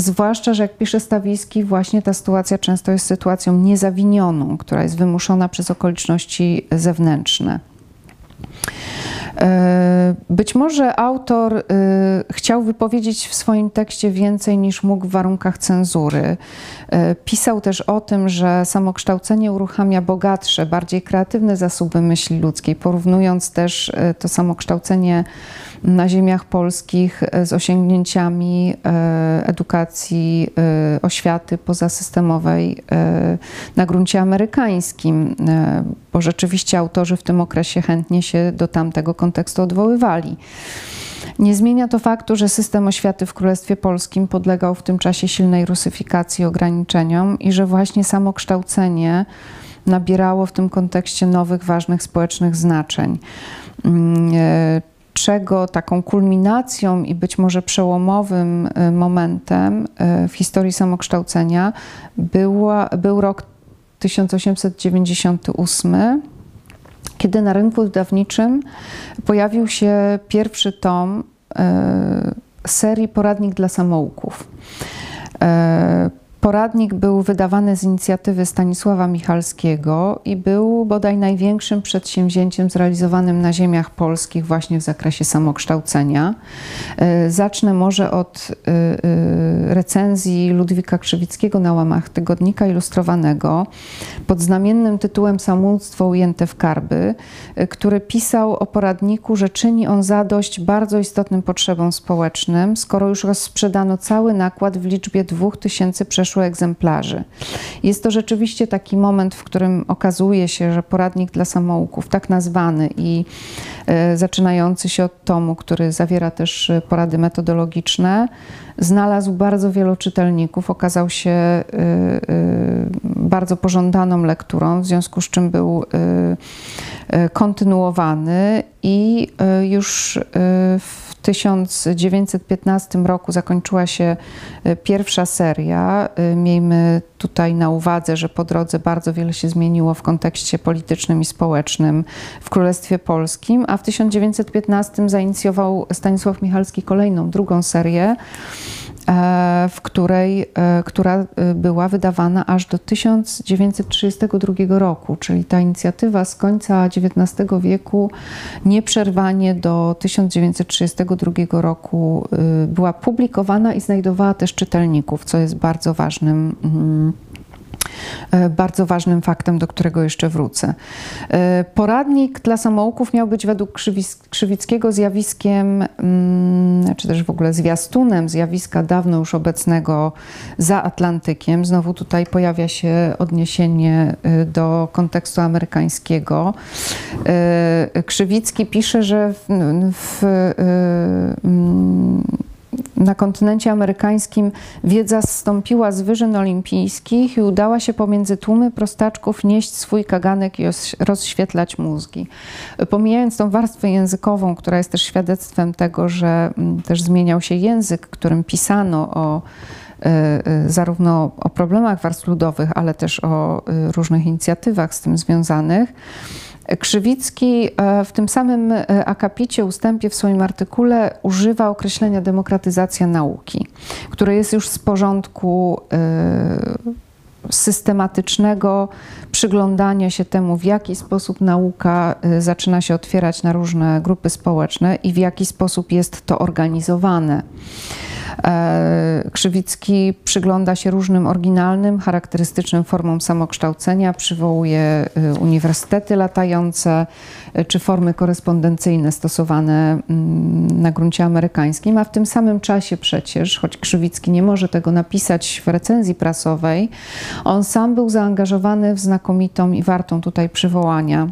Zwłaszcza, że jak pisze Stawiski, właśnie ta sytuacja często jest sytuacją niezawinioną, która jest wymuszona przez okoliczności zewnętrzne. E, być może autor e, chciał wypowiedzieć w swoim tekście więcej niż mógł w warunkach cenzury. E, pisał też o tym, że samokształcenie uruchamia bogatsze, bardziej kreatywne zasoby myśli ludzkiej, porównując też to samokształcenie na ziemiach polskich z osiągnięciami edukacji, oświaty pozasystemowej na gruncie amerykańskim, bo rzeczywiście autorzy w tym okresie chętnie się do tamtego kontekstu odwoływali. Nie zmienia to faktu, że system oświaty w Królestwie Polskim podlegał w tym czasie silnej rusyfikacji i ograniczeniom i że właśnie samo kształcenie nabierało w tym kontekście nowych, ważnych społecznych znaczeń. Czego taką kulminacją i być może przełomowym e, momentem e, w historii samokształcenia była, był rok 1898 kiedy na rynku wydawniczym pojawił się pierwszy tom e, serii Poradnik dla samouków. Poradnik był wydawany z inicjatywy Stanisława Michalskiego i był bodaj największym przedsięwzięciem zrealizowanym na ziemiach polskich właśnie w zakresie samokształcenia. E, zacznę może od e, e, recenzji Ludwika Krzywickiego na łamach Tygodnika Ilustrowanego pod znamiennym tytułem Samouctwo ujęte w karby, który pisał o poradniku, że czyni on zadość bardzo istotnym potrzebom społecznym, skoro już rozsprzedano cały nakład w liczbie 2000 przeszło egzemplarzy. Jest to rzeczywiście taki moment, w którym okazuje się, że poradnik dla samouków, tak nazwany i e, zaczynający się od tomu, który zawiera też porady metodologiczne, znalazł bardzo wielu czytelników, okazał się y, bardzo pożądaną lekturą, w związku z czym był y, kontynuowany i już w 1915 roku zakończyła się pierwsza seria. Miejmy tutaj na uwadze, że po drodze bardzo wiele się zmieniło w kontekście politycznym i społecznym w Królestwie Polskim, a w 1915 zainicjował Stanisław Michalski kolejną, drugą serię. E, w której, e, która e, była wydawana aż do 1932 roku, czyli ta inicjatywa z końca XIX wieku nieprzerwanie do 1932 roku była publikowana i znajdowała też czytelników, co jest bardzo ważnym mm, bardzo ważnym faktem, do którego jeszcze wrócę. E, poradnik dla samouków miał być według Krzywickiego zjawiskiem, mm, czy też w ogóle zwiastunem zjawiska dawno już obecnego za Atlantykiem. Znowu tutaj pojawia się odniesienie e, do kontekstu amerykańskiego. Krzywicki pisze, że w, w, w na kontynencie amerykańskim wiedza zstąpiła z wyżyn olimpijskich i udała się pomiędzy tłumy prostaczków nieść swój kaganek i rozświetlać mózgi. Pomijając tą warstwę językową, która jest też świadectwem tego, że mm, też zmieniał się język, którym pisano o e, e, zarówno o problemach warstw ludowych, ale też o e, różnych inicjatywach z tym związanych, Krzywicki e, w tym samym e, akapicie, ustępie w swoim artykule używa określenia demokratyzacja nauki, które jest już z porządku e, systematycznego przyglądania się temu, w jaki sposób nauka zaczyna się otwierać na różne grupy społeczne i w jaki sposób jest to organizowane. E, Krzywicki przygląda się różnym oryginalnym, charakterystycznym formom samokształcenia, przywołuje y, uniwersytety latające y, czy formy korespondencyjne stosowane mm, na gruncie amerykańskim, a w tym samym czasie przecież, choć Krzywicki nie może tego napisać w recenzji prasowej, on sam był zaangażowany w znakomitą i wartą tutaj przywołania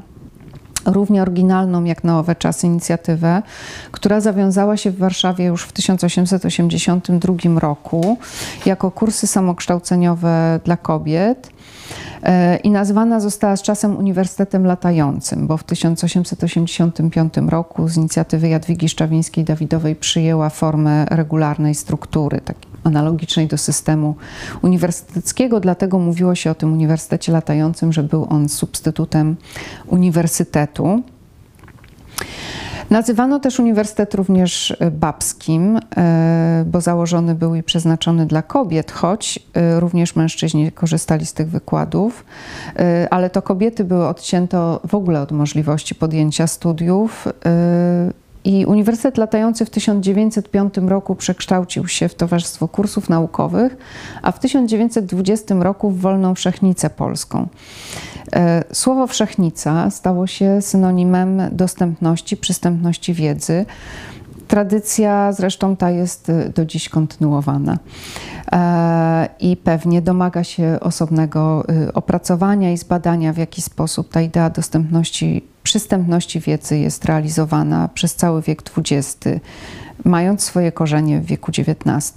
równie oryginalną jak na owe czasy inicjatywę, która zawiązała się w Warszawie już w 1882 roku jako kursy samokształceniowe dla kobiet. E, I nazwana została z czasem Uniwersytetem Latającym, bo w 1885 roku z inicjatywy Jadwigi Szczawińskiej-Dawidowej przyjęła formę regularnej struktury, takiej analogicznej do systemu uniwersyteckiego, dlatego mówiło się o tym uniwersytecie latającym, że był on substytutem uniwersytetu. Nazywano też uniwersytet również babskim, e, bo założony był i przeznaczony dla kobiet, choć e, również mężczyźni korzystali z tych wykładów, e, ale to kobiety były odcięte w ogóle od możliwości podjęcia studiów i Uniwersytet Latający w 1905 roku przekształcił się w Towarzystwo Kursów Naukowych, a w 1920 roku w Wolną Wszechnicę Polską. E, słowo wszechnica stało się synonimem dostępności, przystępności wiedzy. Tradycja zresztą ta jest e, do dziś kontynuowana. E, i pewnie domaga się osobnego opracowania i zbadania, w jaki sposób ta idea dostępności przystępności wiedzy jest realizowana przez cały wiek XX, mając swoje korzenie w wieku XIX.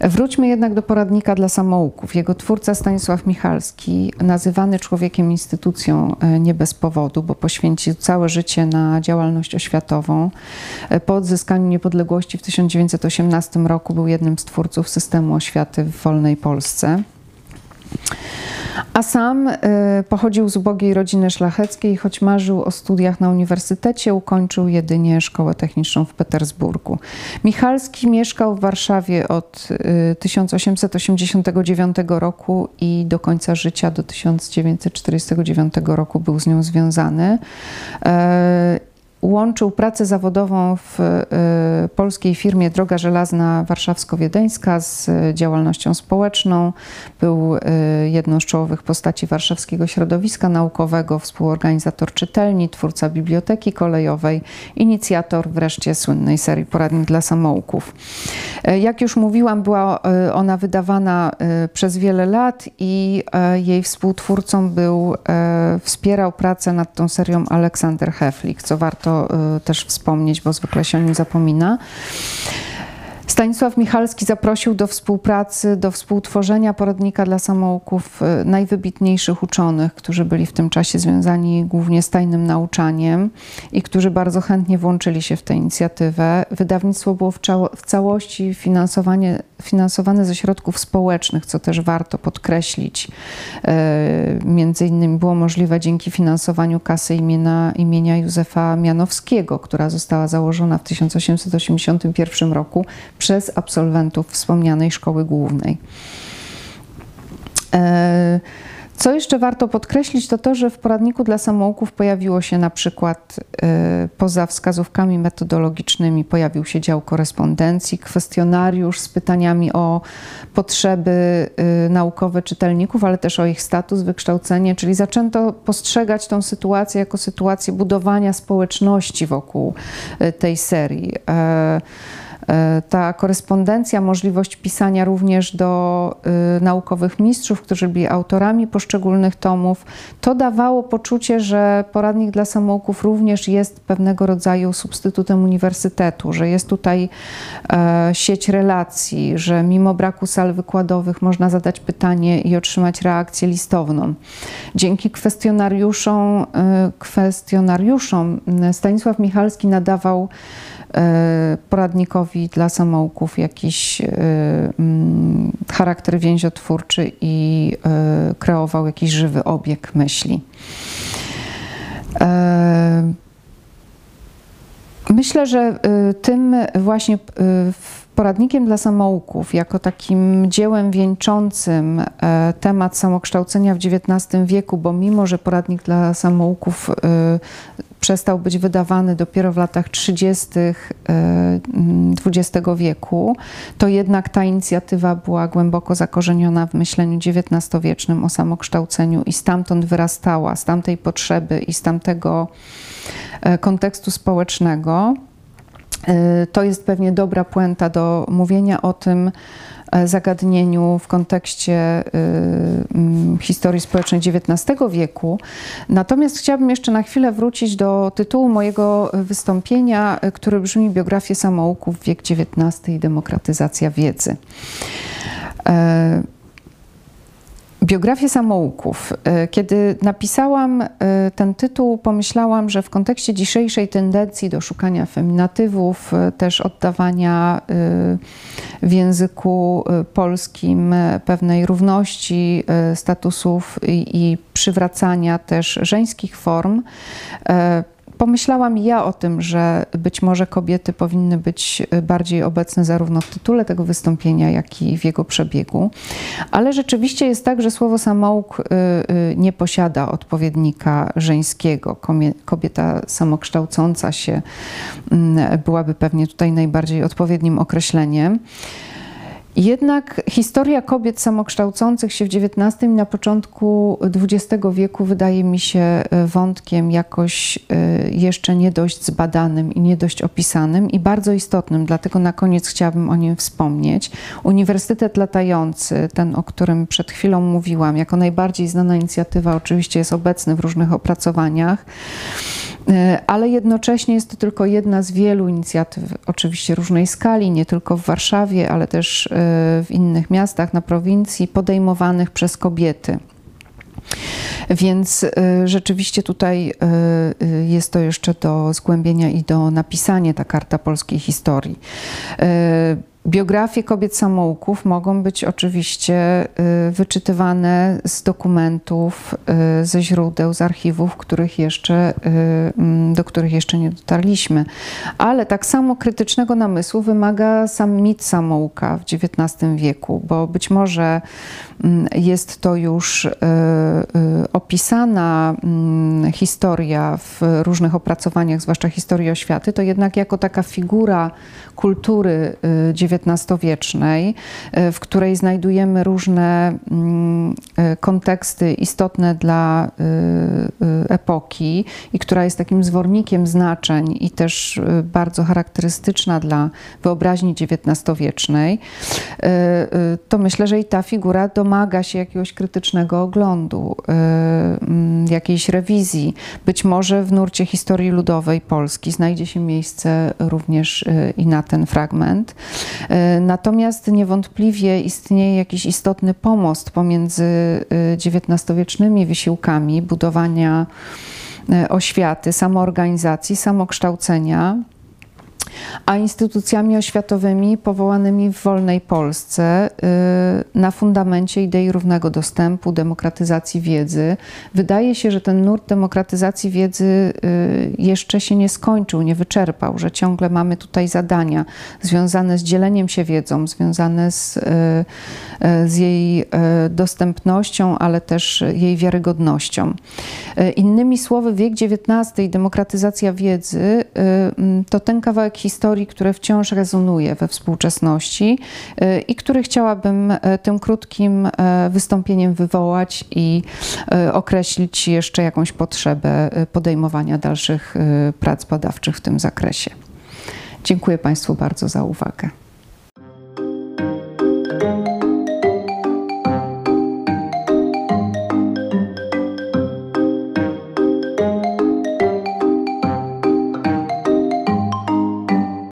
Wróćmy jednak do poradnika dla samouków. Jego twórca Stanisław Michalski, nazywany człowiekiem instytucją e, nie bez powodu, bo poświęcił całe życie na działalność oświatową. E, po odzyskaniu niepodległości w 1918 roku był jednym z twórców systemu oświaty w wolnej Polsce. A sam y, pochodził z ubogiej rodziny szlacheckiej, choć marzył o studiach na uniwersytecie, ukończył jedynie szkołę techniczną w Petersburgu. Michalski mieszkał w Warszawie od y, 1889 roku i do końca życia, do 1949 roku był z nią związany. Y, łączył pracę zawodową w y, polskiej firmie Droga Żelazna Warszawsko-Wiedeńska z działalnością społeczną. Był y, jedną z czołowych postaci warszawskiego środowiska naukowego, współorganizator czytelni, twórca biblioteki kolejowej, inicjator wreszcie słynnej serii Poradnik dla samouków. Y, jak już mówiłam, była ona wydawana przez wiele lat i jej współtwórcą był, wspierał pracę nad tą serią Aleksander Heflik, co warto warto y, też wspomnieć, bo zwykle się o nim zapomina. Stanisław Michalski zaprosił do współpracy, do współtworzenia poradnika dla samouków y, najwybitniejszych uczonych, którzy byli w tym czasie związani głównie z tajnym nauczaniem i którzy bardzo chętnie włączyli się w tę inicjatywę. Wydawnictwo było w, całości finansowanie, finansowane ze środków społecznych, co też warto podkreślić. Y, między innymi było możliwe dzięki finansowaniu kasy imienia, imienia Józefa Mianowskiego, która została założona w 1881 roku przez absolwentów wspomnianej szkoły głównej. E, co jeszcze warto podkreślić, to to, że w poradniku dla samouków pojawiło się na przykład e, poza wskazówkami metodologicznymi, pojawił się dział korespondencji, kwestionariusz z pytaniami o potrzeby e, naukowe czytelników, ale też o ich status, wykształcenie, czyli zaczęto postrzegać tą sytuację jako sytuację budowania społeczności wokół tej serii. E, ta korespondencja, możliwość pisania również do y, naukowych mistrzów, którzy byli autorami poszczególnych tomów, to dawało poczucie, że poradnik dla samouków również jest pewnego rodzaju substytutem uniwersytetu, że jest tutaj e, sieć relacji, że mimo braku sal wykładowych można zadać pytanie i otrzymać reakcję listowną. Dzięki kwestionariuszom, y, kwestionariuszom Stanisław Michalski nadawał poradnikowi dla samouków jakiś e, mm, charakter więziotwórczy i e, kreował jakiś żywy obieg myśli. Myślę, że tym właśnie poradnikiem dla samouków, jako takim dziełem wieńczącym temat samokształcenia w XIX wieku, bo mimo, że poradnik dla samouków przestał być wydawany dopiero w latach 30. XX e, wieku, to jednak ta inicjatywa była głęboko zakorzeniona w myśleniu XIX-wiecznym o samokształceniu i stamtąd wyrastała, z tamtej potrzeby i z tamtego e, kontekstu społecznego. E, to jest pewnie dobra puenta do mówienia o tym, zagadnieniu w kontekście e, mm, historii społecznej XIX wieku. Natomiast chciałabym jeszcze na chwilę wrócić do tytułu mojego wystąpienia, e, który brzmi Biografię samouków wiek XIX i demokratyzacja wiedzy. Biografię samouków. E, kiedy napisałam e, ten tytuł, pomyślałam, że w kontekście dzisiejszej tendencji do szukania feminatywów, e, też oddawania w języku polskim pewnej równości statusów i przywracania też żeńskich form, Pomyślałam ja o tym, że być może kobiety powinny być bardziej obecne zarówno w tytule tego wystąpienia, jak i w jego przebiegu. Ale rzeczywiście jest tak, że słowo samouk y, y, nie posiada odpowiednika żeńskiego. Kobieta samokształcąca się mm, byłaby pewnie tutaj najbardziej odpowiednim określeniem. Jednak historia kobiet samokształcących się w XIX i na początku XX wieku wydaje mi się e, wątkiem jakoś e, jeszcze nie dość zbadanym i nie dość opisanym i bardzo istotnym, dlatego na koniec chciałabym o nim wspomnieć. Uniwersytet Latający, ten o którym przed chwilą mówiłam, jako najbardziej znana inicjatywa oczywiście jest obecny w różnych opracowaniach. E, ale jednocześnie jest to tylko jedna z wielu inicjatyw, oczywiście różnej skali, nie tylko w Warszawie, ale też e, w innych miastach na prowincji, podejmowanych przez kobiety. Więc e, rzeczywiście tutaj jest to jeszcze do zgłębienia i do napisania ta karta polskiej historii. Biografie kobiet samouków mogą być oczywiście y, wyczytywane z dokumentów, y, ze źródeł, z archiwów, których jeszcze, y, mm, do których jeszcze nie dotarliśmy. Ale tak samo krytycznego namysłu wymaga sam mit samouka w XIX wieku, bo być może mm, jest to już opisana mm, historia w różnych opracowaniach, zwłaszcza historii oświaty, to jednak jako taka figura kultury XIX-wiecznej, y, w której znajdujemy różne mm, y, konteksty istotne dla y, epoki i która jest takim zwornikiem znaczeń i też bardzo charakterystyczna dla wyobraźni XIX-wiecznej, to myślę, że i ta figura domaga się jakiegoś krytycznego oglądu, mm, jakiejś rewizji. Być może w nurcie historii ludowej Polski znajdzie się miejsce również i na ten fragment. Natomiast niewątpliwie istnieje jakiś istotny pomost pomiędzy XIX-wiecznymi wysiłkami budowania e, oświaty, samoorganizacji, samokształcenia a instytucjami oświatowymi powołanymi w wolnej Polsce y, na fundamencie idei równego dostępu, demokratyzacji wiedzy. Wydaje się, że ten nurt demokratyzacji wiedzy y, jeszcze się nie skończył, nie wyczerpał, że ciągle mamy tutaj zadania związane z dzieleniem się wiedzą, związane z, y, z jej dostępnością, ale też jej wiarygodnością. Innymi słowy, wiek XIX i demokratyzacja wiedzy to ten kawałek historii, które wciąż rezonuje we współczesności y, i który chciałabym y, tym krótkim y, wystąpieniem wywołać i określić jeszcze jakąś potrzebę podejmowania dalszych prac badawczych w tym zakresie. Dziękuję Państwu bardzo za uwagę.